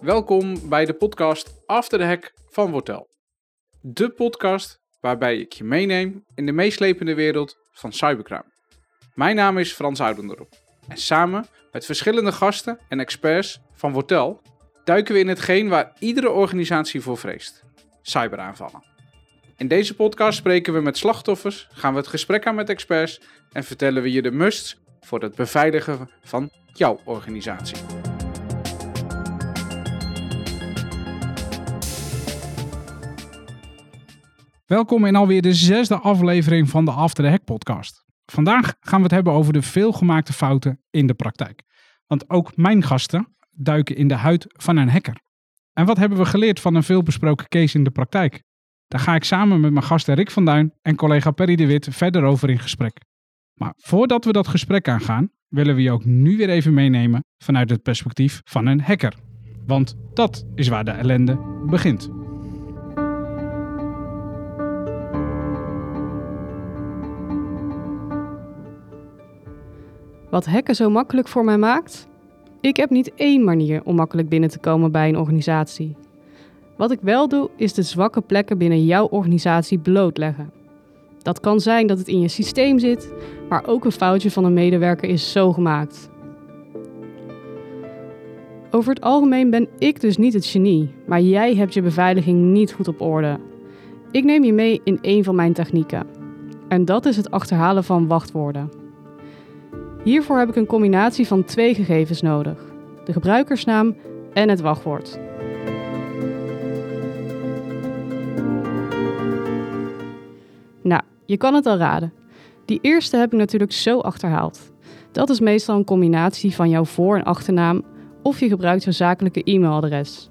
Welkom bij de podcast After the Hack van Wortel. De podcast waarbij ik je meeneem in de meeslepende wereld van cybercrime. Mijn naam is Frans Oudendorp en samen met verschillende gasten en experts van Wortel duiken we in hetgeen waar iedere organisatie voor vreest: cyberaanvallen. In deze podcast spreken we met slachtoffers, gaan we het gesprek aan met experts en vertellen we je de musts voor het beveiligen van jouw organisatie. Welkom in alweer de zesde aflevering van de After the Hack podcast. Vandaag gaan we het hebben over de veelgemaakte fouten in de praktijk. Want ook mijn gasten duiken in de huid van een hacker. En wat hebben we geleerd van een veelbesproken case in de praktijk? Daar ga ik samen met mijn gasten Rick van Duin en collega Perry de Wit verder over in gesprek. Maar voordat we dat gesprek aangaan, willen we je ook nu weer even meenemen vanuit het perspectief van een hacker. Want dat is waar de ellende begint. Wat hacken zo makkelijk voor mij maakt? Ik heb niet één manier om makkelijk binnen te komen bij een organisatie. Wat ik wel doe, is de zwakke plekken binnen jouw organisatie blootleggen. Dat kan zijn dat het in je systeem zit, maar ook een foutje van een medewerker is zo gemaakt. Over het algemeen ben ik dus niet het genie, maar jij hebt je beveiliging niet goed op orde. Ik neem je mee in een van mijn technieken. En dat is het achterhalen van wachtwoorden. Hiervoor heb ik een combinatie van twee gegevens nodig: de gebruikersnaam en het wachtwoord. Nou, je kan het al raden. Die eerste heb ik natuurlijk zo achterhaald. Dat is meestal een combinatie van jouw voor- en achternaam of je gebruikt jouw zakelijke e-mailadres.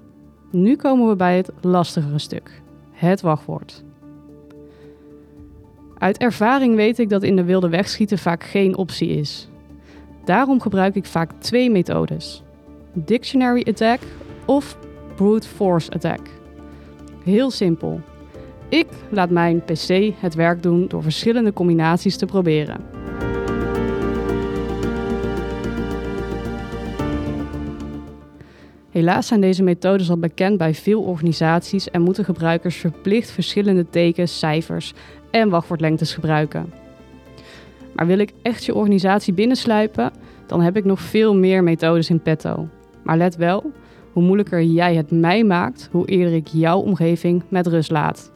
Nu komen we bij het lastigere stuk: het wachtwoord. Uit ervaring weet ik dat in de wilde weg schieten vaak geen optie is. Daarom gebruik ik vaak twee methodes: Dictionary Attack of Brute Force Attack. Heel simpel. Ik laat mijn PC het werk doen door verschillende combinaties te proberen. Helaas zijn deze methodes al bekend bij veel organisaties en moeten gebruikers verplicht verschillende tekens, cijfers en wachtwoordlengtes gebruiken. Maar wil ik echt je organisatie binnensluipen, dan heb ik nog veel meer methodes in petto. Maar let wel, hoe moeilijker jij het mij maakt, hoe eerder ik jouw omgeving met rust laat.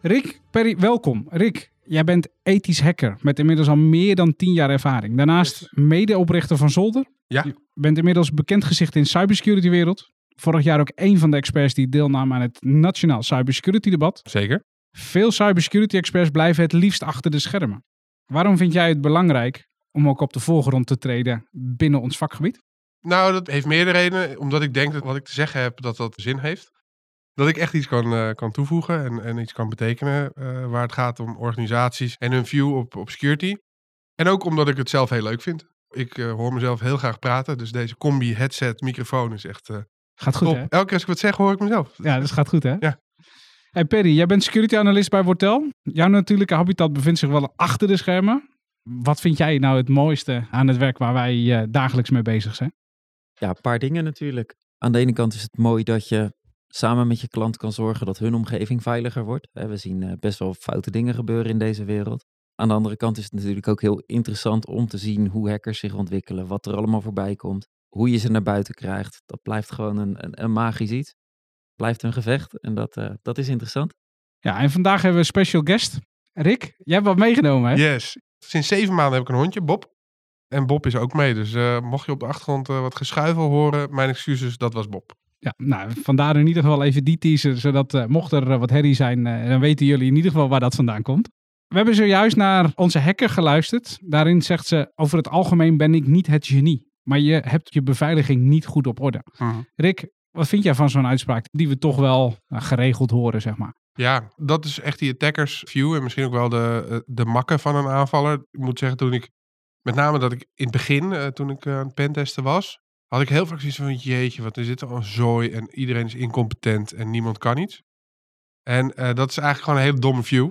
Rick, Perry, welkom. Rick, jij bent ethisch hacker met inmiddels al meer dan 10 jaar ervaring. Daarnaast medeoprichter van Zolder. Ja. Je bent inmiddels bekend gezicht in de cybersecurity wereld. Vorig jaar ook een van de experts die deelnam aan het Nationaal Cybersecurity Debat. Zeker. Veel cybersecurity experts blijven het liefst achter de schermen. Waarom vind jij het belangrijk om ook op de voorgrond te treden binnen ons vakgebied? Nou, dat heeft meerdere redenen. Omdat ik denk dat wat ik te zeggen heb, dat dat zin heeft. Dat ik echt iets kan, eh, kan toevoegen en, en iets kan betekenen eh, waar het gaat om organisaties en hun view op, op security. En ook omdat ik het zelf heel leuk vind. Ik eh, hoor mezelf heel graag praten, dus deze combi headset microfoon is echt eh, Gaat goed, top. hè? Elke keer als ik wat zeg, hoor ik mezelf. Ja, dat gaat goed, hè? Ja. Hey Perry, jij bent security analyst bij Wortel. Jouw natuurlijke habitat bevindt zich wel achter de schermen. Wat vind jij nou het mooiste aan het werk waar wij eh, dagelijks mee bezig zijn? Ja, een paar dingen natuurlijk. Aan de ene kant is het mooi dat je samen met je klant kan zorgen dat hun omgeving veiliger wordt. We zien eh, best wel foute dingen gebeuren in deze wereld. Aan de andere kant is het natuurlijk ook heel interessant om te zien hoe hackers zich ontwikkelen, wat er allemaal voorbij komt, hoe je ze naar buiten krijgt. Dat blijft gewoon een, een, een magisch iets. Blijft een gevecht en dat, eh, dat is interessant. Ja, en vandaag hebben we een special guest. Rick, jij hebt wat meegenomen, hè? Yes. Sinds zeven maanden heb ik een hondje, Bob. En Bob is ook mee, dus eh, mocht je op de achtergrond eh, wat geschuifel horen, mijn excuses, dat was Bob. Ja, nou, vandaar in ieder geval even die teaser, zodat eh, mocht er eh, wat herrie zijn, eh, dan weten jullie in ieder geval waar dat vandaan komt. We hebben zojuist naar onze hacker geluisterd. Daarin zegt ze, over het algemeen ben ik niet het genie, maar je hebt je beveiliging niet goed op orde. Rick, wat vind jij van zo'n uitspraak die we toch wel eh, geregeld horen, zeg maar? Ja, dat is echt die attackers view en misschien ook wel de, de makken van een aanvaller. Ik moet zeggen, toen ik, met name dat ik in het begin, eh, toen ik aan het pentesten was, had ik heel vaak zoiets van, jeetje, wat is dit al een zooi en iedereen is incompetent en niemand kan iets. En eh, dat is eigenlijk gewoon een hele domme view.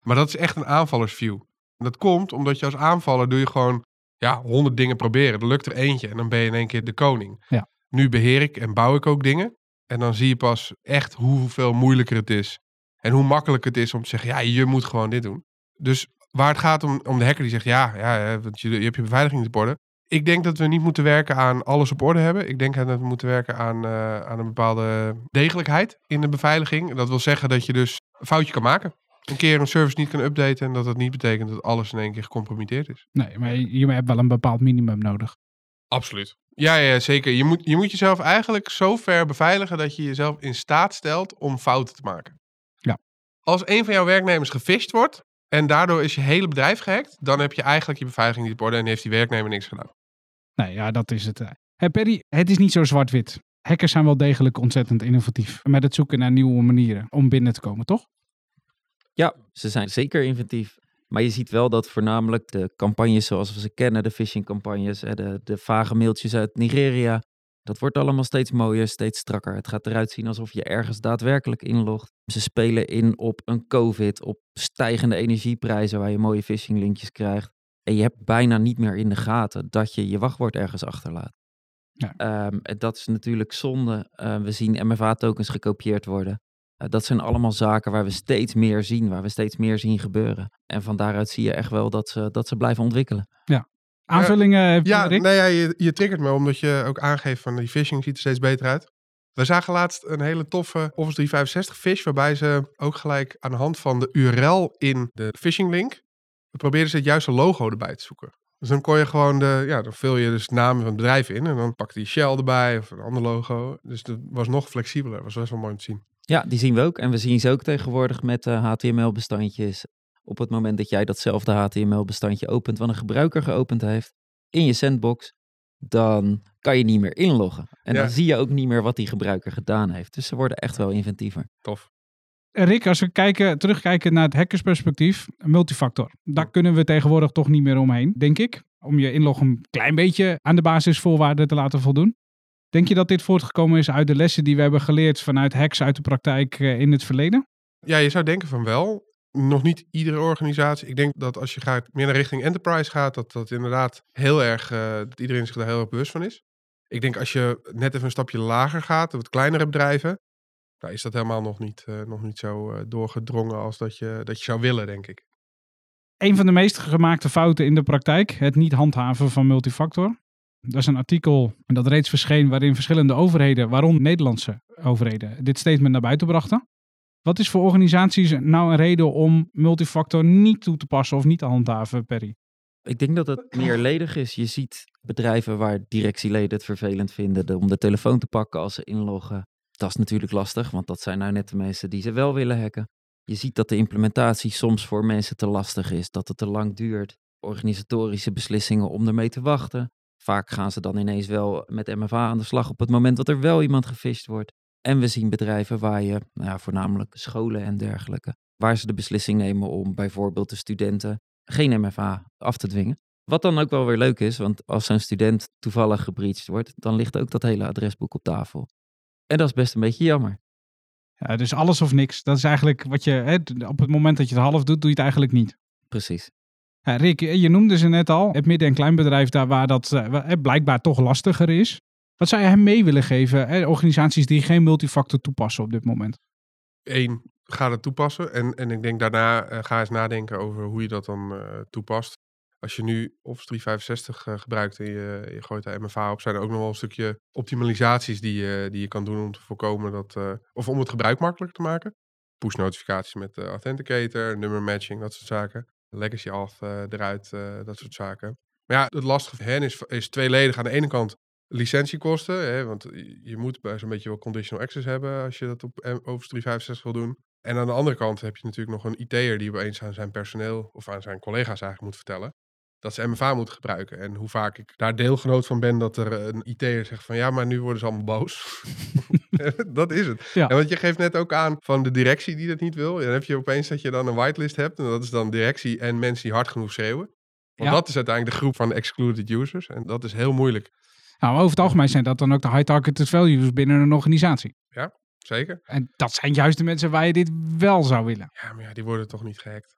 Maar dat is echt een aanvallersview. En dat komt omdat je als aanvaller doe je gewoon ja, honderd dingen proberen. Er lukt er eentje en dan ben je in één keer de koning. Ja. Nu beheer ik en bouw ik ook dingen. En dan zie je pas echt hoeveel moeilijker het is. En hoe makkelijk het is om te zeggen, ja, je moet gewoon dit doen. Dus waar het gaat om, om de hacker die zegt, ja, ja want je, je hebt je beveiliging op orde. Ik denk dat we niet moeten werken aan alles op orde hebben. Ik denk dat we moeten werken aan, eh, aan een bepaalde degelijkheid in de beveiliging. Dat wil zeggen dat je dus een foutje kan maken. Een keer een service niet kan updaten en dat dat niet betekent dat alles in één keer gecompromitteerd is. Nee, maar je, je hebt wel een bepaald minimum nodig. Absoluut. Ja, ja zeker. Je moet, je moet jezelf eigenlijk zo ver beveiligen dat je jezelf in staat stelt om fouten te maken. Ja. Als een van jouw werknemers gefisht wordt en daardoor is je hele bedrijf gehackt, dan heb je eigenlijk je beveiliging niet op orde en heeft die werknemer niks gedaan. Nee, ja, dat is het. Hey Perry, het is niet zo zwart-wit. Hackers zijn wel degelijk ontzettend innovatief met het zoeken naar nieuwe manieren om binnen te komen, toch? Ja, ze zijn zeker inventief. Maar je ziet wel dat voornamelijk de campagnes zoals we ze kennen, de phishing-campagnes, de, de vage mailtjes uit Nigeria, dat wordt allemaal steeds mooier, steeds strakker. Het gaat eruit zien alsof je ergens daadwerkelijk inlogt. Ze spelen in op een COVID, op stijgende energieprijzen waar je mooie phishing-linkjes krijgt. En je hebt bijna niet meer in de gaten dat je je wachtwoord ergens achterlaat. Ja. Ehm, en dat is natuurlijk zonde. Uh, we zien MFA-tokens gekopieerd worden. Uh, dat zijn allemaal zaken waar we steeds meer zien, waar we steeds meer zien gebeuren. En van daaruit zie je echt wel dat ze, dat ze blijven ontwikkelen. Ja. Aanvullingen, ja, Rick? nee, ja, je, je triggert me omdat je ook aangeeft van die phishing ziet er steeds beter uit. We zagen laatst een hele toffe Office 365 fish, waarbij ze ook gelijk aan de hand van de URL in de phishing link, probeerden ze het juiste logo erbij te zoeken. Dus dan kon je gewoon de, ja, dan vul je dus de naam van het bedrijf in en dan pakte die Shell erbij of een ander logo. Dus dat was nog flexibeler, was best wel mooi om te zien. Ja, die zien we ook. En we zien ze ook tegenwoordig met uh, HTML-bestandjes. Op het moment dat jij datzelfde HTML-bestandje opent wat een gebruiker geopend heeft in je sandbox, dan kan je niet meer inloggen. En Ja. dan zie je ook niet meer wat die gebruiker gedaan heeft. Dus ze worden echt wel inventiever. Tof. Rick, als we kijken, terugkijken naar het hackersperspectief, multifactor. Daar kunnen we tegenwoordig toch niet meer omheen, denk ik. Om je inlog een klein beetje aan de basisvoorwaarden te laten voldoen. Denk je dat dit voortgekomen is uit de lessen die we hebben geleerd vanuit hacks uit de praktijk eh, in het verleden? Ja, je zou denken van wel. Nog niet iedere organisatie. Ik denk dat als je gaat, meer naar richting enterprise gaat, dat dat inderdaad heel erg, eh, dat iedereen zich daar heel erg bewust van is. Ik denk als je net even een stapje lager gaat, wat kleinere bedrijven, nou is dat helemaal nog niet, eh, nog niet zo eh, doorgedrongen als dat je, dat je zou willen, denk ik. Een van de meest gemaakte fouten in de praktijk, het niet handhaven van multifactor. Dat is een artikel dat reeds verscheen waarin verschillende overheden, waaronder Nederlandse overheden, dit statement naar buiten brachten. Wat is voor organisaties nou een reden om multifactor niet toe te passen of niet te handhaven, Perry? Ik denk dat het meerledig is. Je ziet bedrijven waar directieleden het vervelend vinden de- om de telefoon te pakken als ze inloggen. Dat is natuurlijk lastig, want dat zijn nou net de mensen die ze wel willen hacken. Je ziet dat de implementatie soms voor mensen te lastig is, dat het te lang duurt. Organisatorische beslissingen om ermee te wachten. Vaak gaan ze dan ineens wel met MFA aan de slag op het moment dat er wel iemand gefisht wordt. En we zien bedrijven waar je, nou ja, voornamelijk scholen en dergelijke, waar ze de beslissing nemen om bijvoorbeeld de studenten geen MFA af te dwingen. Wat dan ook wel weer leuk is, want als zo'n student toevallig gebreached wordt, dan ligt ook dat hele adresboek op tafel. En dat is best een beetje jammer. Ja, dus alles of niks. Dat is eigenlijk wat je, hè, op het moment dat je het half doet, doe je het eigenlijk niet. Precies. Ja, Rick, je noemde ze net al, het midden- en kleinbedrijf daar waar dat eh, eh, blijkbaar toch lastiger is. Wat zou je hem mee willen geven, organisaties die geen multifactor toepassen op dit moment? Eén, ga het toepassen. En, en ik denk daarna eh, ga eens nadenken over hoe je dat dan eh, toepast. Als je nu Office 365 eh, gebruikt en je, je gooit daar MFA op, zijn er ook nog wel een stukje optimalisaties die je, die je kan doen om te voorkomen dat, of om het gebruik makkelijker te maken. Push notificaties met de Authenticator, nummer matching, dat soort zaken. Legacy eh, eruit, dat soort zaken. Maar ja, het lastige voor hen is, is tweeledig. Aan de ene kant licentiekosten, hè, want je- moet bij zo'n beetje wel conditional access hebben als je dat op eh, Office 365 wil doen. En aan de andere kant heb je natuurlijk nog een IT'er die opeens aan zijn personeel of aan zijn collega's eigenlijk moet vertellen dat ze MFA moeten gebruiken. En hoe vaak ik daar deelgenoot van ben dat er een IT'er zegt van ja, maar nu worden ze allemaal boos. dat is het. Ja. En want je geeft net ook aan van de directie die dat niet wil. En dan heb je opeens dat je dan een whitelist hebt. En dat is dan directie en mensen die hard genoeg schreeuwen. Want Ja. dat is uiteindelijk de groep van excluded users. En dat is heel moeilijk. Nou, over het algemeen zijn dat dan ook de high targeted values binnen een organisatie. Zeker. En dat zijn juist de mensen waar je dit wel zou willen. Ja, maar ja, die worden toch niet gehackt.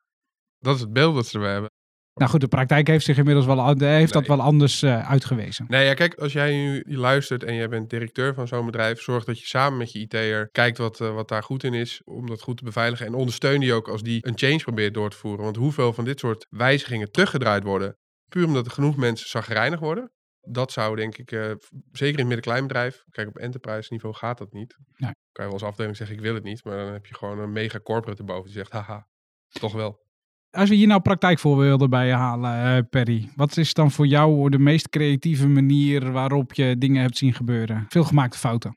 Dat is het beeld dat ze erbij hebben. Nou goed, de praktijk heeft zich inmiddels wel, an- heeft dat wel anders eh, uitgewezen. Nee, ja, kijk, als jij nu luistert en jij bent directeur van zo'n bedrijf, zorg dat je samen met je IT'er kijkt wat, eh, wat daar goed in is, om dat goed te beveiligen. En ondersteun die ook als die een change probeert door te voeren. Want hoeveel van dit soort wijzigingen teruggedraaid worden, puur omdat er genoeg mensen zagrijnig worden. Dat zou denk ik, eh, zeker in het midden-kleinbedrijf, kijk op enterprise niveau gaat dat niet. Nee. Kan je wel als afdeling zeggen ik wil het niet, maar dan heb je gewoon een mega corporate erboven die zegt haha, toch wel. Als we hier nou praktijkvoorbeelden bij halen, eh, Perry. Wat is dan voor jou de meest creatieve manier waarop je dingen hebt zien gebeuren? Veel gemaakte fouten.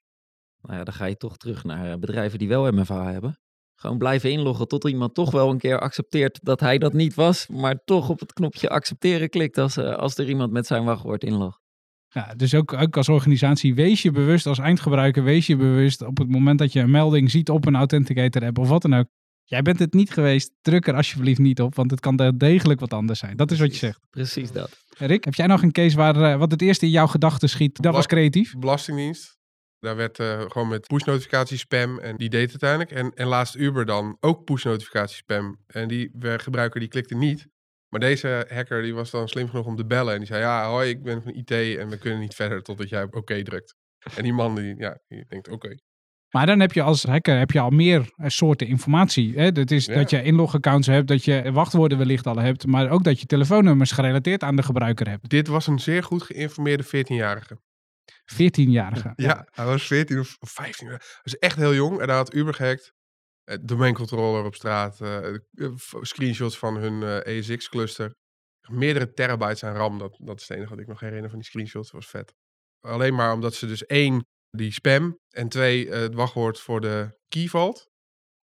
Nou ja, dan ga je toch terug naar eh, bedrijven die wel MFA hebben. Gewoon blijven inloggen tot iemand toch wel een keer accepteert dat hij dat niet was, maar toch op het knopje accepteren klikt als, eh, als er iemand met zijn wachtwoord inlogt. Ja, dus ook, ook als organisatie, wees je bewust als eindgebruiker, wees je bewust op het moment dat je een melding ziet op een Authenticator app of wat dan ook. Jij bent het niet geweest, druk er alsjeblieft niet op, want het kan wel degelijk wat anders zijn. Dat is wat je zegt. Precies dat. Rick, heb jij nog een case waar eh, wat het eerste in jouw gedachten schiet? Dat was creatief. Belastingdienst. Daar werd eh, gewoon met push-notificatie spam en die deed het uiteindelijk. En, en laatst Uber dan ook push-notificatie spam. En die gebruiker die klikte niet. Maar deze hacker die was dan slim genoeg om te bellen. En die zei, ja, hoi, ik ben van IT en we kunnen niet verder totdat jij op oké drukt. En die man die, ja, die denkt, oké. Maar dan heb je als hacker heb je al meer eh, soorten informatie. Hè? Dat is Ja. dat je inlogaccounts hebt, dat je wachtwoorden wellicht al hebt, maar ook dat je telefoonnummers gerelateerd aan de gebruiker hebt. Dit was een zeer goed geïnformeerde 14-jarige. 14-jarige. Ja, hij was 14 of 15. Hij was echt heel jong en hij had Uber gehackt. Eh, domeincontroller op straat. eh, eh, screenshots van hun eh, ESX-cluster. Meerdere terabytes aan RAM. Dat, dat is het enige wat ik nog herinner van die screenshots. Dat was vet. Alleen maar omdat ze dus één, die spam. En twee, eh, het wachtwoord voor de key vault.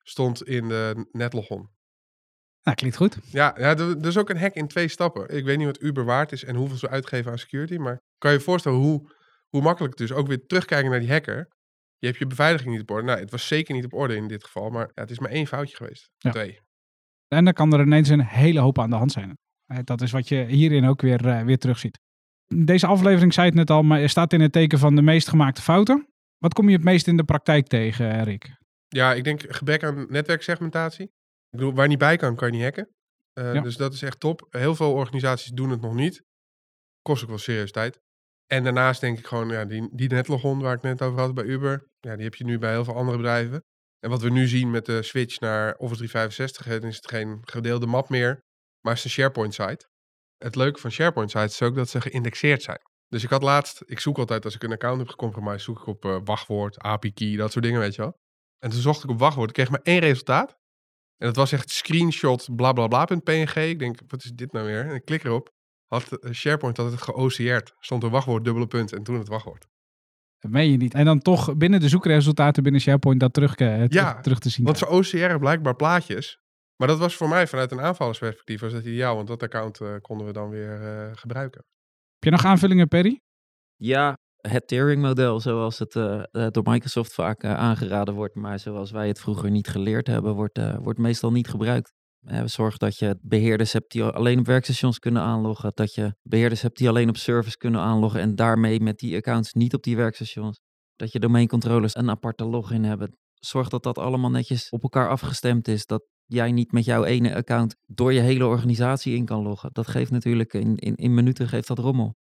Stond in de netlogon. Nou, klinkt goed. Ja, ja er, er is ook een hack in twee stappen. Ik weet niet wat Uber waard is en hoeveel ze uitgeven aan security. Maar kan je je voorstellen hoe, hoe makkelijk het dus ook weer terugkijken naar die hacker. Je hebt je beveiliging niet op orde. Nou, het was zeker niet op orde in dit geval. Maar ja, het is maar één foutje geweest. Ja. Twee. En dan kan er ineens een hele hoop aan de hand zijn. Eh, Dat is wat je hierin ook weer, eh, weer terugziet. Deze aflevering, zei het net al, maar staat in het teken van de meest gemaakte fouten. Wat kom je het meest in de praktijk tegen, eh, Rick? Ja, ik denk gebrek aan netwerksegmentatie. Ik bedoel, waar niet bij kan, kan je niet hacken. Ja. Dus dat is echt top. Heel veel organisaties doen het nog niet. Kost ook wel serieus tijd. En daarnaast denk ik gewoon, ja, die, die netlogon waar ik net over had bij Uber. Ja, die heb je nu bij heel veel andere bedrijven. En wat we nu zien met de switch naar Office 365, hè, dan is het geen gedeelde map meer, maar is een SharePoint site. Het leuke van SharePoint sites is ook dat ze geïndexeerd zijn. Dus ik had laatst, ik zoek altijd als ik een account heb gecompromised, zoek ik op eh, wachtwoord, API key, dat soort dingen, weet je wel. En toen zocht ik op wachtwoord, ik kreeg maar één resultaat. En dat was echt screenshot blablabla.png. Ik denk, wat is dit nou weer? En ik klik erop. Had eh, SharePoint had het geOCR'd. Stond een wachtwoord, dubbele punt en toen het wachtwoord. Dat meen je niet. En dan toch binnen de zoekresultaten binnen SharePoint dat terug, eh, terug, Ja, terug te zien. Want ze OCR blijkbaar plaatjes. Maar dat was voor mij vanuit een aanvallersperspectief was dat ideaal. Want dat account eh, konden we dan weer eh, gebruiken. Heb je nog aanvullingen, Perry? Ja, het Turing-model, zoals het door Microsoft vaak aangeraden wordt, maar zoals wij het vroeger niet geleerd hebben, wordt, eh, wordt meestal niet gebruikt. Zorg dat je beheerders hebt die alleen op werkstations kunnen aanloggen, dat je beheerders hebt die alleen op servers kunnen aanloggen en daarmee met die accounts niet op die werkstations. Dat je domeincontrollers een aparte login hebben. Zorg dat dat allemaal netjes op elkaar afgestemd is, dat jij niet met jouw ene account door je hele organisatie in kan loggen. Dat geeft natuurlijk in, in, in minuten geeft dat rommel.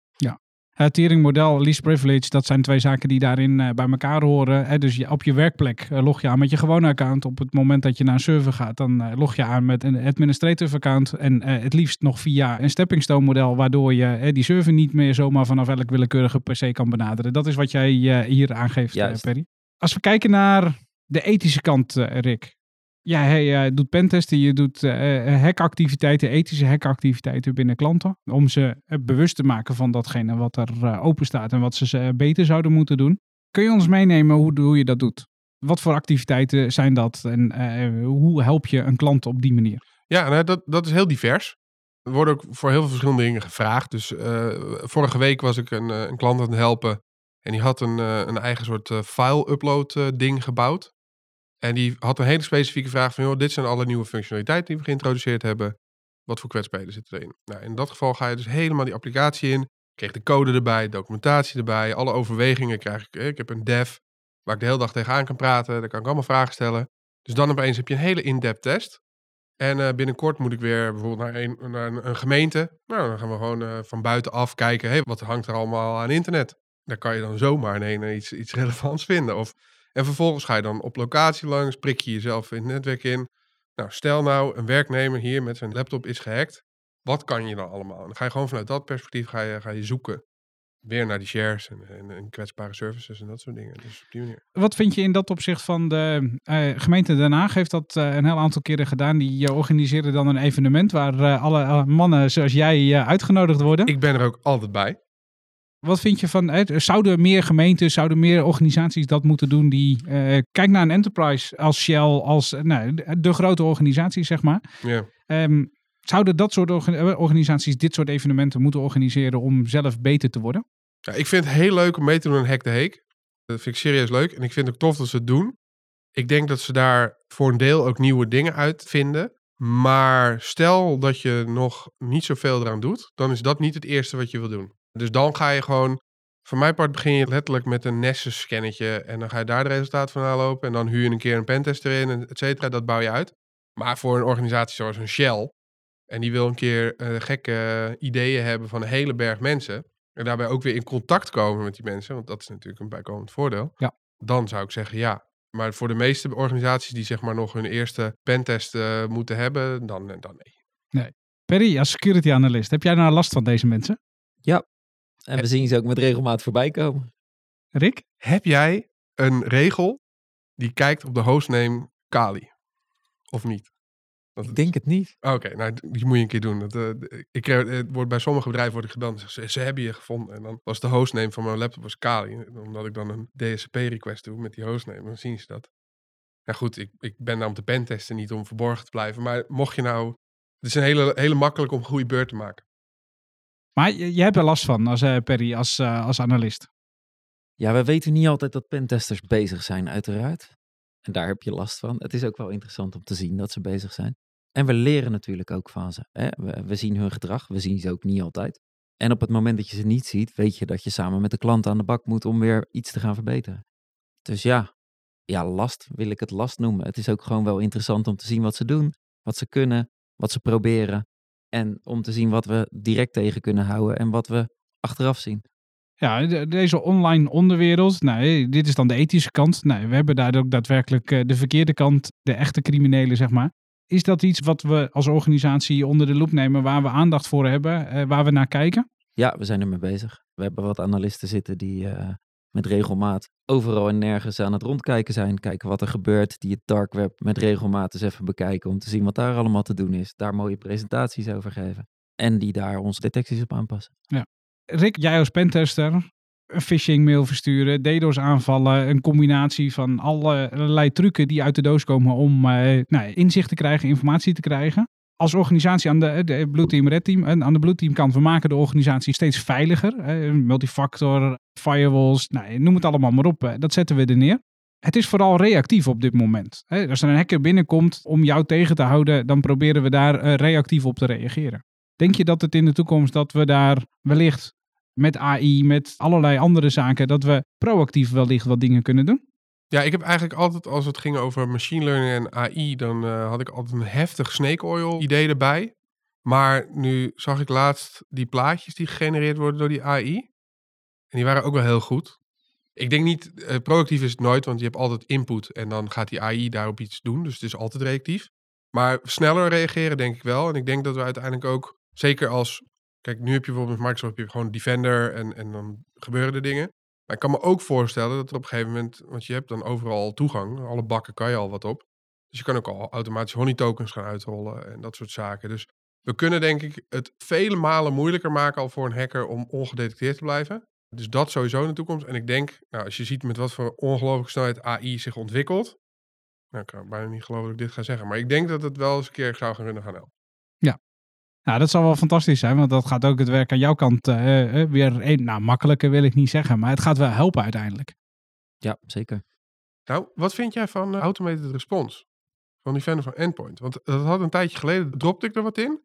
Het Turing-model, least privilege, dat zijn twee zaken die daarin eh, bij elkaar horen. Hè? Dus je, op je werkplek eh, log je aan met je gewone account. Op het moment dat je naar een server gaat, dan eh, log je aan met een administrative account. En het liefst nog via een stepping stone model, waardoor je die server niet meer zomaar vanaf elk willekeurige PC kan benaderen. Dat is wat jij hier aangeeft, Juist. Perry. Als we kijken naar de ethische kant, Rick. Ja, hij eh, doet pentesten, je doet eh, eh, hackactiviteiten, ethische hackactiviteiten binnen klanten. Om ze bewust te maken van datgene wat er open staat en wat ze beter zouden moeten doen. Kun je ons meenemen hoe, je dat doet? Wat voor activiteiten zijn dat en hoe help je een klant op die manier? Ja, nou, dat, dat is heel divers. Er worden ook voor heel veel verschillende dingen gevraagd. Dus vorige week was ik een, een klant aan het helpen. En die had een, een eigen soort file-upload ding gebouwd. En die had een hele specifieke vraag van... Joh, dit zijn alle nieuwe functionaliteiten die we geïntroduceerd hebben. Wat voor kwetsbaarheden zitten erin? Nou, in dat geval ga je dus helemaal die applicatie in. Kreeg de code erbij, documentatie erbij, alle overwegingen krijg ik. Ik heb een dev waar ik de hele dag tegenaan kan praten. Daar kan ik allemaal vragen stellen. Dus dan opeens heb je een hele in-depth test. En uh, binnenkort moet ik weer bijvoorbeeld naar een, naar een, een gemeente. Nou, dan gaan we gewoon uh, van buitenaf kijken. Hey, wat hangt er allemaal aan internet? Daar kan je dan zomaar ineens iets, iets relevants vinden. Of, en vervolgens ga je dan op locatie langs, prik je jezelf in het netwerk in. Nou, stel nou, een werknemer hier met zijn laptop is gehackt. Wat kan je dan allemaal? En dan ga je gewoon vanuit dat perspectief ga je, ga je zoeken weer naar die shares en, en, en, kwetsbare services en dat soort dingen. Dus op die manier. Wat vind je in dat opzicht van de uh, gemeente Den Haag? Heeft dat uh, een heel aantal keren gedaan. Die uh, organiseren dan een evenement waar alle mannen zoals jij uitgenodigd worden. Ik ben er ook altijd bij. Wat vind je van, zouden meer gemeenten, zouden meer organisaties dat moeten doen die, kijk naar een enterprise als Shell, als nou, de grote organisaties zeg maar. Ja. Um, zouden dat soort organisaties dit soort evenementen moeten organiseren om zelf beter te worden? Ja, ik vind het heel leuk om mee te doen aan Hack de Heek. Dat vind ik serieus leuk. En ik vind het ook tof dat ze het doen. Ik denk dat ze daar voor een deel ook nieuwe dingen uitvinden. Maar stel dat je nog niet zoveel eraan doet, dan is dat niet het eerste wat je wil doen. Dus dan ga je gewoon, voor mijn part begin je letterlijk met een Nessus scannetje en dan ga je daar de resultaten van aanlopen en dan huur je een keer een pentester in, et cetera. Dat bouw je uit. Maar voor een organisatie zoals een Shell, en die wil een keer uh, gekke ideeën hebben van een hele berg mensen. En daarbij ook weer in contact komen met die mensen. Want dat is natuurlijk een bijkomend voordeel. Ja. Dan zou ik zeggen ja. Maar voor de meeste organisaties die zeg maar nog hun eerste pentest uh, moeten hebben, dan, dan nee. Nee. Perry, als security analyst, heb jij nou last van deze mensen? Ja. En we zien ze ook met regelmaat voorbij komen. Rick? Heb jij een regel die kijkt op de hostname Kali? Of niet? Dat ik denk het niet. Oké, okay, nou die moet je een keer doen. Dat, uh, ik het wordt bij sommige bedrijven word ik gebeld en ze, ze hebben je gevonden. En dan was de hostname van mijn laptop was Kali. Omdat ik dan een DSCP-request doe met die hostname, dan zien ze dat. Ja goed, ik, ik ben daar om te pentesten, niet om verborgen te blijven. Maar mocht je nou... Het is een hele, hele makkelijk om een goede beurt te maken. Maar je hebt er last van als uh, Perry, als, uh, als analist. Ja, we weten niet altijd dat pentesters bezig zijn, uiteraard. En daar heb je last van. Het is ook wel interessant om te zien dat ze bezig zijn. En we leren natuurlijk ook van ze. Hè? We, we, zien hun gedrag, we zien ze ook niet altijd. En op het moment dat je ze niet ziet, weet je dat je samen met de klant aan de bak moet om weer iets te gaan verbeteren. Dus ja, ja, last wil ik het last noemen. Het is ook gewoon wel interessant om te zien wat ze doen, wat ze kunnen, wat ze proberen. En om te zien wat we direct tegen kunnen houden en wat we achteraf zien. Ja, deze online onderwereld, nou, dit is dan de ethische kant. Nou, we hebben daar ook daadwerkelijk eh, de verkeerde kant, de echte criminelen, zeg maar. Is dat iets wat we als organisatie onder de loep nemen, waar we aandacht voor hebben, eh, waar we naar kijken? Ja, we zijn ermee bezig. We hebben wat analisten zitten die uh, met regelmaat overal en nergens aan het rondkijken zijn. Kijken wat er gebeurt, die het dark web met regelmaat eens even bekijken om te zien wat daar allemaal te doen is. Daar mooie presentaties over geven. En die daar onze detecties op aanpassen. Ja. Rick, jij als pentester, een phishing mail versturen, DDoS aanvallen, een combinatie van allerlei trucken die uit de doos komen om uh, nou, inzicht te krijgen, informatie te krijgen. Als organisatie aan de, de Blue Team Red Team en aan de Blue Team kant, we maken de organisatie steeds veiliger. Uh, multifactor, firewalls, nou, noem het allemaal maar op. dat zetten we er neer. Het is vooral reactief op dit moment. Als er een hacker binnenkomt om jou tegen te houden, dan proberen we daar reactief op te reageren. Denk je dat het in de toekomst dat we daar wellicht met AI, met allerlei andere zaken, dat we proactief wellicht wat dingen kunnen doen? Ja, ik heb eigenlijk altijd, als het ging over machine learning en AI, dan uh, had ik altijd een heftig snake oil idee erbij. Maar nu zag ik laatst die plaatjes die gegenereerd worden door die AI. En die waren ook wel heel goed. Ik denk niet, uh, proactief is het nooit, want je hebt altijd input en dan gaat die AI daarop iets doen. Dus het is altijd reactief. Maar sneller reageren denk ik wel. En ik denk dat we uiteindelijk ook, zeker als Kijk, nu heb je bijvoorbeeld met Microsoft heb je gewoon Defender en, en dan gebeuren er dingen. Ik kan me ook voorstellen dat er op een gegeven moment, want je hebt dan overal toegang, alle bakken kan je al wat op. Dus je kan ook al automatisch honey tokens gaan uitrollen en dat soort zaken. Dus we kunnen denk ik het vele malen moeilijker maken al voor een hacker om ongedetecteerd te blijven. Dus dat sowieso in de toekomst. En ik denk, nou, als je ziet met wat voor ongelooflijke snelheid AI zich ontwikkelt. Nou, ik kan bijna niet geloven dat ik dit ga zeggen. Maar ik denk dat het wel eens een keer zou gaan kunnen gaan helpen. Nou, dat zal wel fantastisch zijn, want dat gaat ook het werk aan jouw kant uh, uh, weer, een, nou makkelijker wil ik niet zeggen, maar het gaat wel helpen uiteindelijk. Ja, zeker. Nou, wat vind jij van uh, automated response? Van die vendor van Endpoint? Want dat had een tijdje geleden, dropte ik er wat in.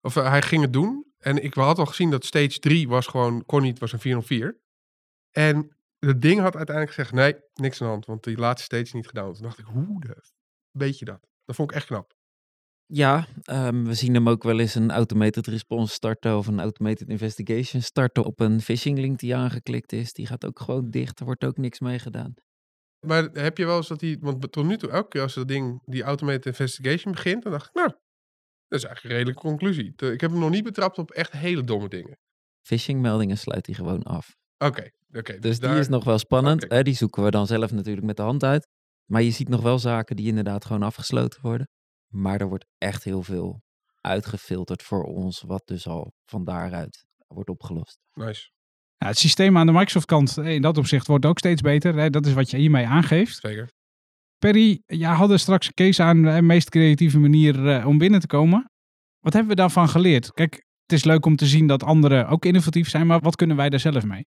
Of hij ging het doen. En ik had al gezien dat stage 3 was gewoon, kon niet, was een 404. En het ding had uiteindelijk gezegd, nee, niks aan de hand, want die laatste stage is niet gedaan. Toen dacht ik, hoe de, weet je dat? Dat vond ik echt knap. Ja, ehm, we zien hem ook wel eens een automated response starten of een automated investigation starten op een phishing link die aangeklikt is. Die gaat ook gewoon dicht, er wordt ook niks mee gedaan. Maar heb je wel eens dat die, want tot nu toe, elke keer als dat ding, die automated investigation begint, dan dacht ik, nou, dat is eigenlijk een redelijke conclusie. Ik heb hem nog niet betrapt op echt hele domme dingen. Phishing meldingen sluit hij gewoon af. Oké, oké. Dus die daar- is nog wel spannend. Die zoeken we dan zelf natuurlijk met de hand uit. Maar je ziet nog wel zaken die inderdaad gewoon afgesloten worden. Maar er wordt echt heel veel uitgefilterd voor ons, wat dus al van daaruit wordt opgelost. Nice, Ja, het systeem aan de Microsoft-kant eh, in dat opzicht wordt ook steeds beter. Hè? Dat is wat je hiermee aangeeft. zeker. Perry, jij had er straks een case aan de meest creatieve manier eh, om binnen te komen. Wat hebben we daarvan geleerd? Kijk, het is leuk om te zien dat anderen ook innovatief zijn, maar wat kunnen wij daar zelf mee?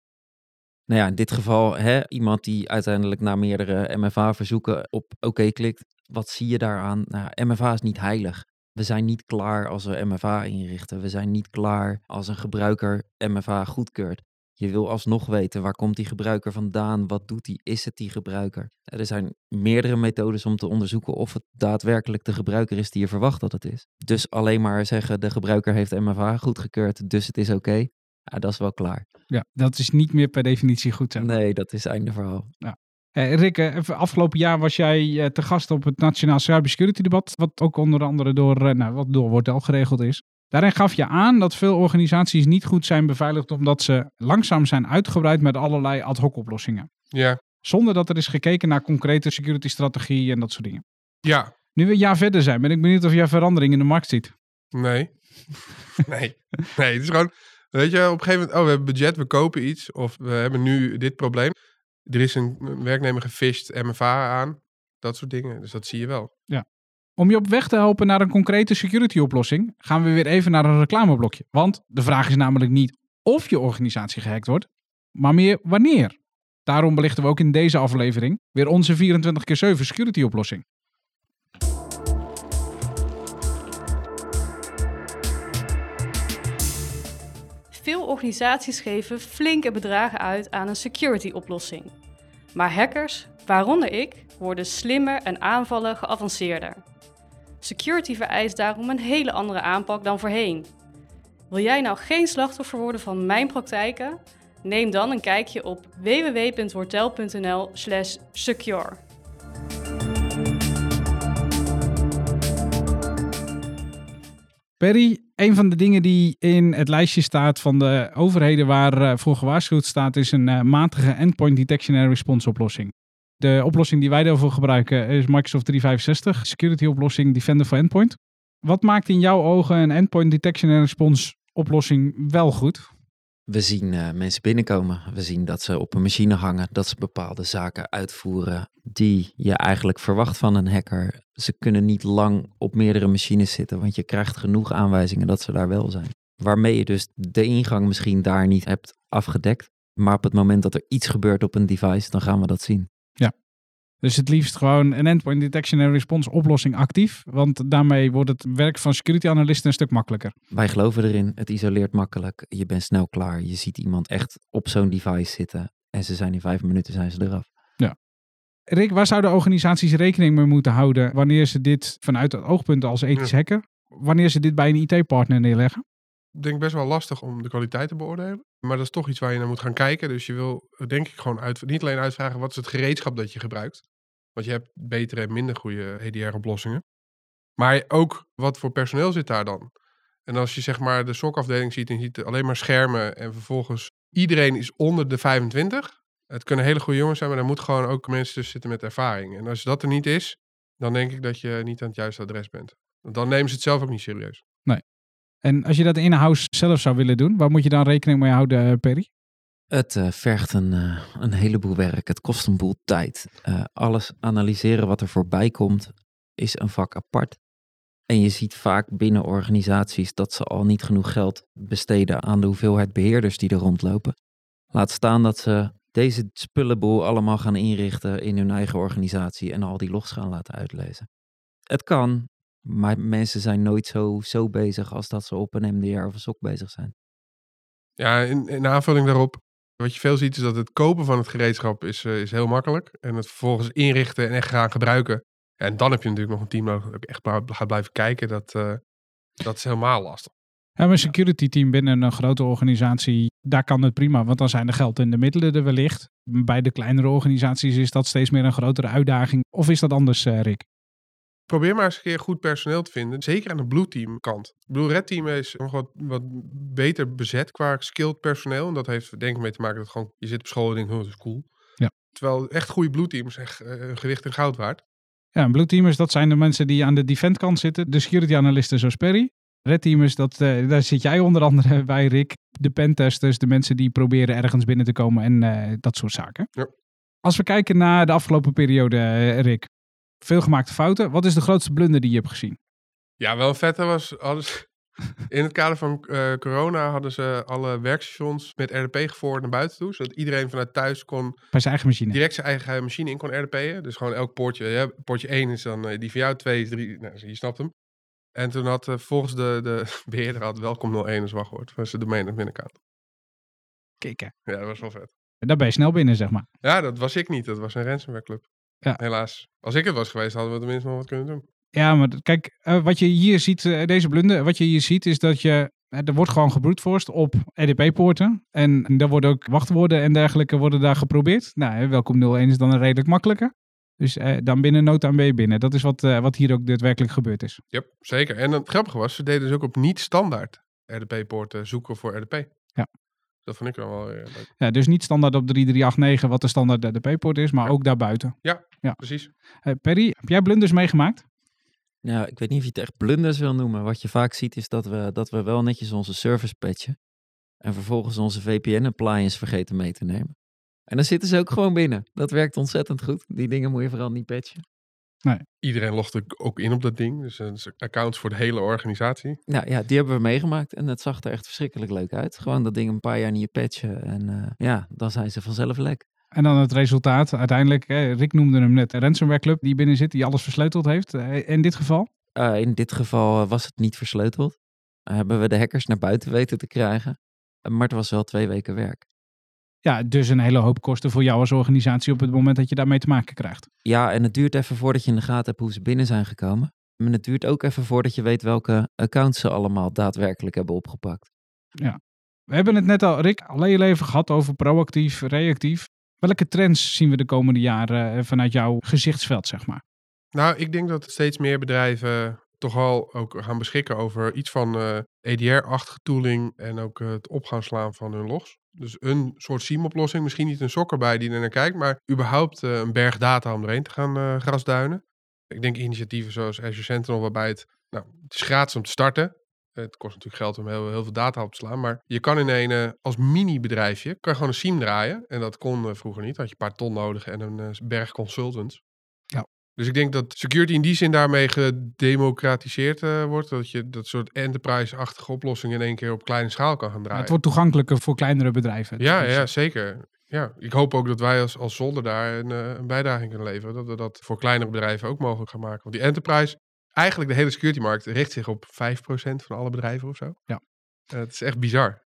Nou ja, in dit geval hè, iemand die uiteindelijk na meerdere MFA-verzoeken op oké klikt. Wat zie je daaraan? Nou, MFA is niet heilig. We zijn niet klaar als we MFA inrichten. We zijn niet klaar als een gebruiker MFA goedkeurt. Je wil alsnog weten waar komt die gebruiker vandaan? Wat doet die? Is het die gebruiker? Er zijn meerdere methodes om te onderzoeken of het daadwerkelijk de gebruiker is die je verwacht dat het is. Dus alleen maar zeggen de gebruiker heeft MFA goedgekeurd, dus het is oké. Ja, dat is wel klaar. Ja, dat is niet meer per definitie goed. Nee, dat is einde verhaal. Eh, Rick, eh, even afgelopen jaar was jij eh, te gast op het Nationaal Cybersecurity Debat, wat ook onder andere door, eh, nou, wat door Wortel geregeld is. Daarin gaf je aan dat veel organisaties niet goed zijn beveiligd omdat ze langzaam zijn uitgebreid met allerlei ad hoc oplossingen. Ja, Zonder dat er is gekeken naar concrete security strategie en dat soort dingen. ja, Nu we een jaar verder zijn, ben ik benieuwd of jij verandering in de markt ziet. nee. nee, nee, het is gewoon, weet je, op een gegeven moment, oh, we hebben budget, we kopen iets, of we hebben nu dit probleem. Er is een werknemer gefisht, MFA aan, dat soort dingen. Dus dat zie je wel. Om je op weg te helpen naar een concrete security oplossing, gaan we weer even naar een reclameblokje. Want de vraag is namelijk niet of je organisatie gehackt wordt, maar meer wanneer. Daarom belichten we ook in deze aflevering weer onze 24x7 security oplossing. Veel organisaties geven flinke bedragen uit aan een security-oplossing. Maar hackers, waaronder ik, worden slimmer en aanvallen geavanceerder. Security vereist daarom een hele andere aanpak dan voorheen. Wil jij nou geen slachtoffer worden van mijn praktijken? Neem dan een kijkje op www.wortel.nl/secure. Perry, een van de dingen die in het lijstje staat van de overheden waar eh, voor gewaarschuwd staat, is een eh, matige endpoint detection and response oplossing. De oplossing die wij daarvoor gebruiken is Microsoft 365, security oplossing Defender for Endpoint. Wat maakt in jouw ogen een endpoint detection and response oplossing wel goed? We zien eh, mensen binnenkomen. We zien dat ze op een machine hangen, dat ze bepaalde zaken uitvoeren die je eigenlijk verwacht van een hacker. Ze kunnen niet lang op meerdere machines zitten, want je krijgt genoeg aanwijzingen dat ze daar wel zijn. Waarmee je dus de ingang misschien daar niet hebt afgedekt. Maar op het moment dat er iets gebeurt op een device, dan gaan we dat zien. Dus het liefst gewoon een endpoint detection and response oplossing actief, want daarmee wordt het werk van security analisten een stuk makkelijker. Wij geloven erin, het isoleert makkelijk. Je bent snel klaar. Je ziet iemand echt op zo'n device zitten. En ze zijn in vijf minuten zijn ze eraf. Rick, waar zouden organisaties rekening mee moeten houden wanneer ze dit vanuit het oogpunt als ethisch Ja. hacker, wanneer ze dit bij een IT-partner neerleggen? Ik denk best wel lastig om de kwaliteit te beoordelen. Maar dat is toch iets waar je naar moet gaan kijken. Dus je wil denk ik gewoon uit, niet alleen uitvragen wat is het gereedschap dat je gebruikt. Want je hebt betere en minder goede EDR-oplossingen. Maar ook wat voor personeel zit daar dan? En als je zeg maar de SOC-afdeling ziet en je ziet alleen maar schermen en vervolgens iedereen is onder de 25. Het kunnen hele goede jongens zijn, maar er moet gewoon ook mensen tussen zitten met ervaring. En als dat er niet is, dan denk ik dat je niet aan het juiste adres bent. Want dan nemen ze het zelf ook niet serieus. En als je dat in-house zelf zou willen doen, waar moet je dan rekening mee houden, eh, Perry? Het eh, vergt een, eh, een heleboel werk. Het kost een boel tijd. Eh, alles analyseren wat er voorbij komt is een vak apart. En je ziet vaak binnen organisaties dat ze al niet genoeg geld besteden aan de hoeveelheid beheerders die er rondlopen. Laat staan dat ze deze spullenboel allemaal gaan inrichten in hun eigen organisatie en al die logs gaan laten uitlezen. Het kan, Maar mensen zijn nooit zo, zo bezig als dat ze op een MDR of een SOC bezig zijn. Ja, in, in aanvulling daarop, wat je veel ziet is dat het kopen van het gereedschap is, eh, is heel makkelijk. En het vervolgens inrichten en echt gaan gebruiken. En dan heb je natuurlijk nog een team nodig dat echt gaat blijven kijken. Dat, eh, dat is helemaal lastig. Ja, een security team binnen een grote organisatie, daar kan het prima, want dan zijn de geld en de middelen er wellicht. Bij de kleinere organisaties is dat steeds meer een grotere uitdaging. Of is dat anders, eh, Rick? Probeer maar eens een keer goed personeel te vinden. Zeker aan de blue team kant. Ik bedoel, red team is nog wat, wat beter bezet qua skilled personeel. En dat heeft denk ik mee te maken dat gewoon, je zit op school en denkt, oh, dat is cool. Ja. Terwijl echt goede blue teams echt eh, gewicht in goud waard. Ja, en blue teamers, dat zijn de mensen die aan de defend kant zitten. De security analisten zoals Perry. Red teamers, dat, eh, daar zit jij onder andere bij, Rick. De pentesters, de mensen die proberen ergens binnen te komen en eh, dat soort zaken. Ja. Als we kijken naar de afgelopen periode, Rick. Veel gemaakte fouten. Wat is de grootste blunder die je hebt gezien? Ja, wel vette was, ze, in het kader van eh, corona hadden ze alle werkstations met RDP gevoerd naar buiten toe. Zodat iedereen vanuit thuis kon Bij zijn eigen machine. direct zijn eigen machine in kon RDP'en. Dus gewoon elk poortje. Ja, poortje 1 is dan eh, die van jou, 2 is 3. Nou, je snapt hem. En toen had eh, volgens de, de beheerder had welkom 01 als wachtwoord. Was de domein en binnenkant. Kikken. Ja, dat was wel vet. Daar ben je snel binnen, zeg maar. Ja, dat was ik niet. Dat was een ransomware club. Ja. Helaas. Als ik het was geweest, hadden we tenminste nog wat kunnen doen. Ja, maar kijk, eh, wat je hier ziet, eh, deze blunder, wat je hier ziet is dat je, eh, er wordt gewoon gebroedvorst op RDP-poorten. En daar worden ook wachtwoorden en dergelijke worden daar geprobeerd. Nou, welkom 01 is dan een redelijk makkelijke. Dus eh, dan binnen no time ben je binnen. Dat is wat, eh, wat hier ook daadwerkelijk gebeurd is. Yep, zeker. En het grappige was, ze deden dus ook op niet-standaard RDP-poorten zoeken voor RDP. Ja. Dat vond ik dan wel leuk. Ja, dus niet standaard op 3389 wat de standaard RDP-poort is, maar Ja. ook daarbuiten. Precies. Eh, Perry, heb jij blunders meegemaakt? Nou, ik weet niet of je het echt blunders wil noemen. Wat je vaak ziet is dat we, dat we wel netjes onze service patchen. En vervolgens onze VPN-appliance vergeten mee te nemen. En dan zitten ze ook gewoon binnen. Dat werkt ontzettend goed. Die dingen moet je vooral niet patchen. Iedereen logde ook in op dat ding. Dus dat accounts voor de hele organisatie. Nou ja, die hebben we meegemaakt. En het zag er echt verschrikkelijk leuk uit. Gewoon dat ding een paar jaar niet patchen. En eh, ja, dan zijn ze vanzelf lek. En dan het resultaat. Uiteindelijk, eh, Rick noemde hem net, ransomware club die binnen zit, die alles versleuteld heeft. Eh, in dit geval. Eh, in dit geval was het niet versleuteld. Hebben we de hackers naar buiten weten te krijgen. Maar het was wel twee weken werk. Ja, dus een hele hoop kosten voor jou als organisatie op het moment dat je daarmee te maken krijgt. Ja, en het duurt even voordat je in de gaten hebt hoe ze binnen zijn gekomen. En het duurt ook even voordat je weet welke accounts ze allemaal daadwerkelijk hebben opgepakt. We hebben het net al, Rick, al heel even gehad over proactief, reactief. Welke trends zien we de komende jaren eh, vanuit jouw gezichtsveld, zeg maar? Nou, ik denk dat steeds meer bedrijven toch al ook gaan beschikken over iets van eh, EDR-achtige tooling en ook eh, het op gaan slaan van hun logs. Dus een soort SIEM-oplossing, misschien niet een sok erbij die er naar kijkt, maar überhaupt eh, een berg data om erheen te gaan eh, grasduinen. Ik denk initiatieven zoals Azure Sentinel, waarbij het, nou, het is gratis om te starten. Het kost natuurlijk geld om heel, veel data op te slaan, maar je kan in een, eh, als mini-bedrijfje, kan je gewoon een SIEM draaien. En dat kon vroeger niet, had je een paar ton nodig en een berg consultants. Ja. Dus ik denk dat security in die zin daarmee gedemocratiseerd eh, wordt. Dat je dat soort enterprise-achtige oplossingen in één keer op kleine schaal kan gaan Ja, draaien. het wordt toegankelijker voor kleinere bedrijven. ja, Dus, ja, zeker. Ja, ik hoop ook dat wij als, als zolder daar een, eh, een bijdrage kunnen leveren. Dat we dat voor kleinere bedrijven ook mogelijk gaan maken. Want die enterprise, eigenlijk de hele security-markt, richt zich op 5% van alle bedrijven of zo. Ja. Eh, het is echt bizar.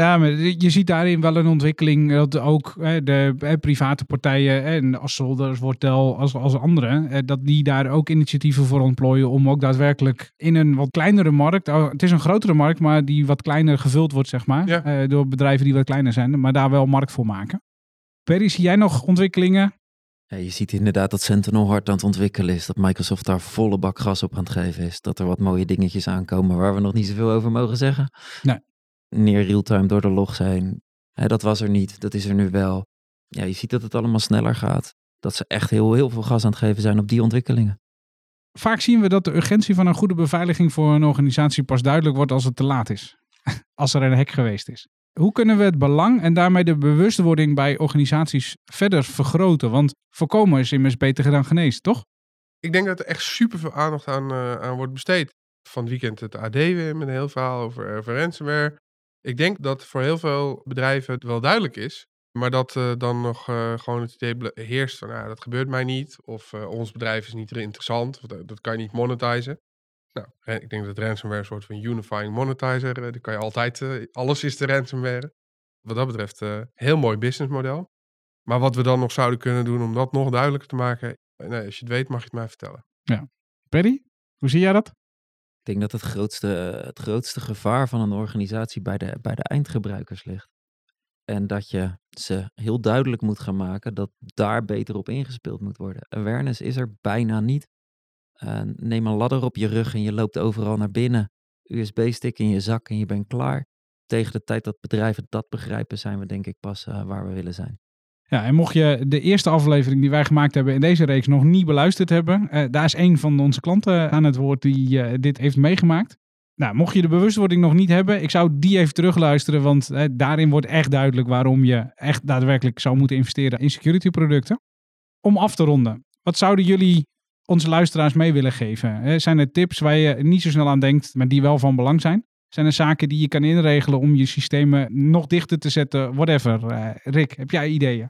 Ja, maar je ziet daarin wel een ontwikkeling dat ook hè, de hè, private partijen, hè, en als Solders, Wortel, als, als anderen, hè, dat die daar ook initiatieven voor ontplooien om ook daadwerkelijk in een wat kleinere markt, oh, het is een grotere markt, maar die wat kleiner gevuld wordt, zeg maar, Ja. eh, door bedrijven die wat kleiner zijn, maar daar wel markt voor maken. Perry, zie jij nog ontwikkelingen? Ja, je ziet inderdaad dat Sentinel hard aan het ontwikkelen is. Dat Microsoft daar volle bak gas op aan het geven is. Dat er wat mooie dingetjes aankomen waar we nog niet zoveel over mogen zeggen. Nee. Neer real-time door de log zijn. Hè, dat was er niet, dat is er nu wel. Ja, je ziet dat het allemaal sneller gaat. Dat ze echt heel, heel veel gas aan het geven zijn op die ontwikkelingen. Vaak zien we dat de urgentie van een goede beveiliging voor een organisatie pas duidelijk wordt als het te laat is. als er een hack geweest is. Hoe kunnen we het belang en daarmee de bewustwording bij organisaties verder vergroten? Want voorkomen is immers beter dan genezen, toch? Ik denk dat er echt super veel aandacht aan, eh, aan wordt besteed. Van het weekend het AD weer met een heel verhaal over, over ransomware. Ik denk dat voor heel veel bedrijven het wel duidelijk is. Maar dat eh, dan nog eh, gewoon het idee heerst van, nou, dat gebeurt mij niet. Of eh, ons bedrijf is niet interessant. Of dat, dat kan je niet monetizen. Nou, ik denk dat ransomware een soort van unifying monetizer, uh, die kan je altijd, uh, alles is de ransomware. Wat dat betreft, uh, heel mooi businessmodel. Maar wat we dan nog zouden kunnen doen om dat nog duidelijker te maken, nee, als je het weet mag je het mij vertellen. Ja. Perry, hoe zie jij dat? Ik denk dat het grootste, het grootste gevaar van een organisatie bij de, bij de eindgebruikers ligt. En dat je ze heel duidelijk moet gaan maken dat daar beter op ingespeeld moet worden. Awareness is er bijna niet. Uh, neem een ladder op je rug en je loopt overal naar binnen. USB-stick in je zak en je bent klaar. Tegen de tijd dat bedrijven dat begrijpen, zijn we denk ik pas uh, waar we willen zijn. Ja, en mocht je de eerste aflevering die wij gemaakt hebben in deze reeks nog niet beluisterd hebben, uh, daar is een van onze klanten aan het woord die uh, dit heeft meegemaakt. Nou, mocht je de bewustwording nog niet hebben, ik zou die even terugluisteren, want uh, daarin wordt echt duidelijk waarom je echt daadwerkelijk zou moeten investeren in security producten. Om af te ronden, wat zouden jullie onze luisteraars mee willen geven? Zijn er tips waar je niet zo snel aan denkt, maar die wel van belang zijn? Zijn er zaken die je kan inregelen om je systemen nog dichter te zetten? Whatever. Rick, heb jij ideeën?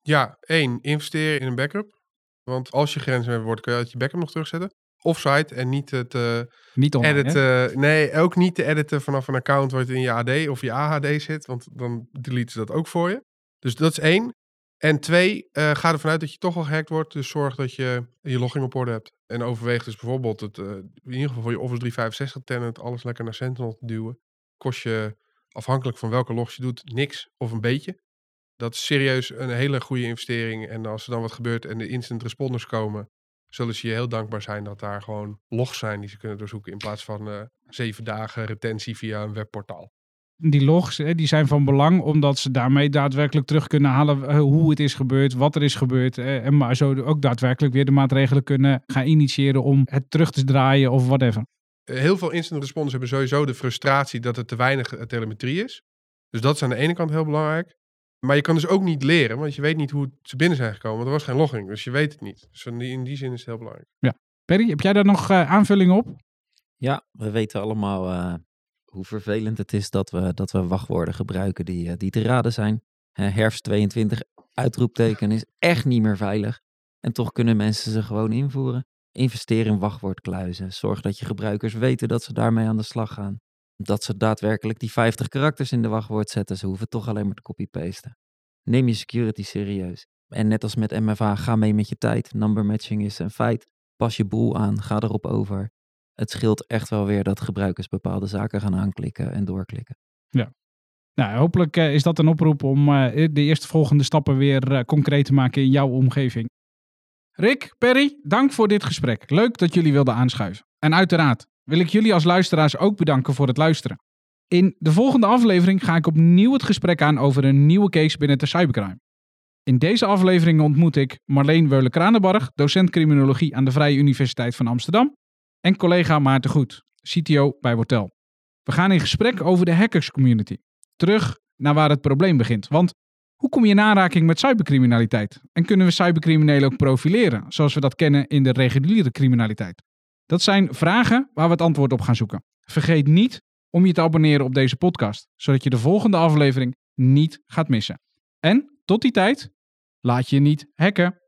Ja, één, investeer in een backup. Want als je grenzen wordt, kun je uit je backup nog terugzetten. Offsite en niet het uh, niet online, editen. Nee, ook niet te editen vanaf een account wat in je AD of je AHD zit. Want dan deleten ze dat ook voor je. Dus dat is één. En twee, uh, ga ervan uit dat je toch al gehackt wordt. Dus zorg dat je je logging op orde hebt. En overweeg dus bijvoorbeeld het, uh, in ieder geval voor je Office 365 tenant alles lekker naar Sentinel te duwen. Kost je afhankelijk van welke logs je doet niks of een beetje. Dat is serieus een hele goede investering. En als er dan wat gebeurt en de instant responders komen, zullen ze je heel dankbaar zijn dat daar gewoon logs zijn die ze kunnen doorzoeken. In plaats van uh, zeven dagen retentie via een webportaal die logs die zijn van belang omdat ze daarmee daadwerkelijk terug kunnen halen eh, hoe het is gebeurd, wat er is gebeurd. En maar zo ook daadwerkelijk weer de maatregelen kunnen gaan initiëren om het terug te draaien of whatever. Heel veel instant responders hebben sowieso de frustratie dat er te weinig telemetrie is. Dus dat is aan de ene kant heel belangrijk. Maar je kan dus ook niet leren, want je weet niet hoe ze binnen zijn gekomen. Want er was geen logging, dus je weet het niet. Dus in die, in die zin is het heel belangrijk. Ja. Perry, heb jij daar nog uh, aanvulling op? Ja, we weten allemaal uh, hoe vervelend het is dat we, dat we wachtwoorden gebruiken die, uh, die te raden zijn. herfst 22, uitroepteken is echt niet meer veilig. En toch kunnen mensen ze gewoon invoeren. Investeer in wachtwoordkluizen. Zorg dat je gebruikers weten dat ze daarmee aan de slag gaan. Dat ze daadwerkelijk die 50 karakters in de wachtwoord zetten. Ze hoeven toch alleen maar te copy-pasten. Neem je security serieus. En net als met MFA, ga mee met je tijd. Number matching is een feit. Pas je boel aan, ga erop over het scheelt echt wel weer dat gebruikers bepaalde zaken gaan aanklikken en doorklikken. Ja. Nou, hopelijk uh, is dat een oproep om uh, de eerste volgende stappen weer uh, concreet te maken in jouw omgeving. Rick, Perry, dank voor dit gesprek. Leuk dat jullie wilden aanschuiven. En uiteraard wil ik jullie als luisteraars ook bedanken voor het luisteren. In de volgende aflevering ga ik opnieuw het gesprek aan over een nieuwe case binnen de cybercrime. In deze aflevering ontmoet ik Marleen Weulen-Kranenbarg, docent criminologie aan de Vrije Universiteit van Amsterdam en collega Maarten Goed, CTO bij Wortel. We gaan in gesprek over de hackers community. Terug naar waar het probleem begint. Want hoe kom je in aanraking met cybercriminaliteit? En kunnen we cybercriminelen ook profileren, zoals we dat kennen in de reguliere criminaliteit? Dat zijn vragen waar we het antwoord op gaan zoeken. Vergeet niet om je te abonneren op deze podcast, zodat je de volgende aflevering niet gaat missen. En tot die tijd, laat je niet hacken.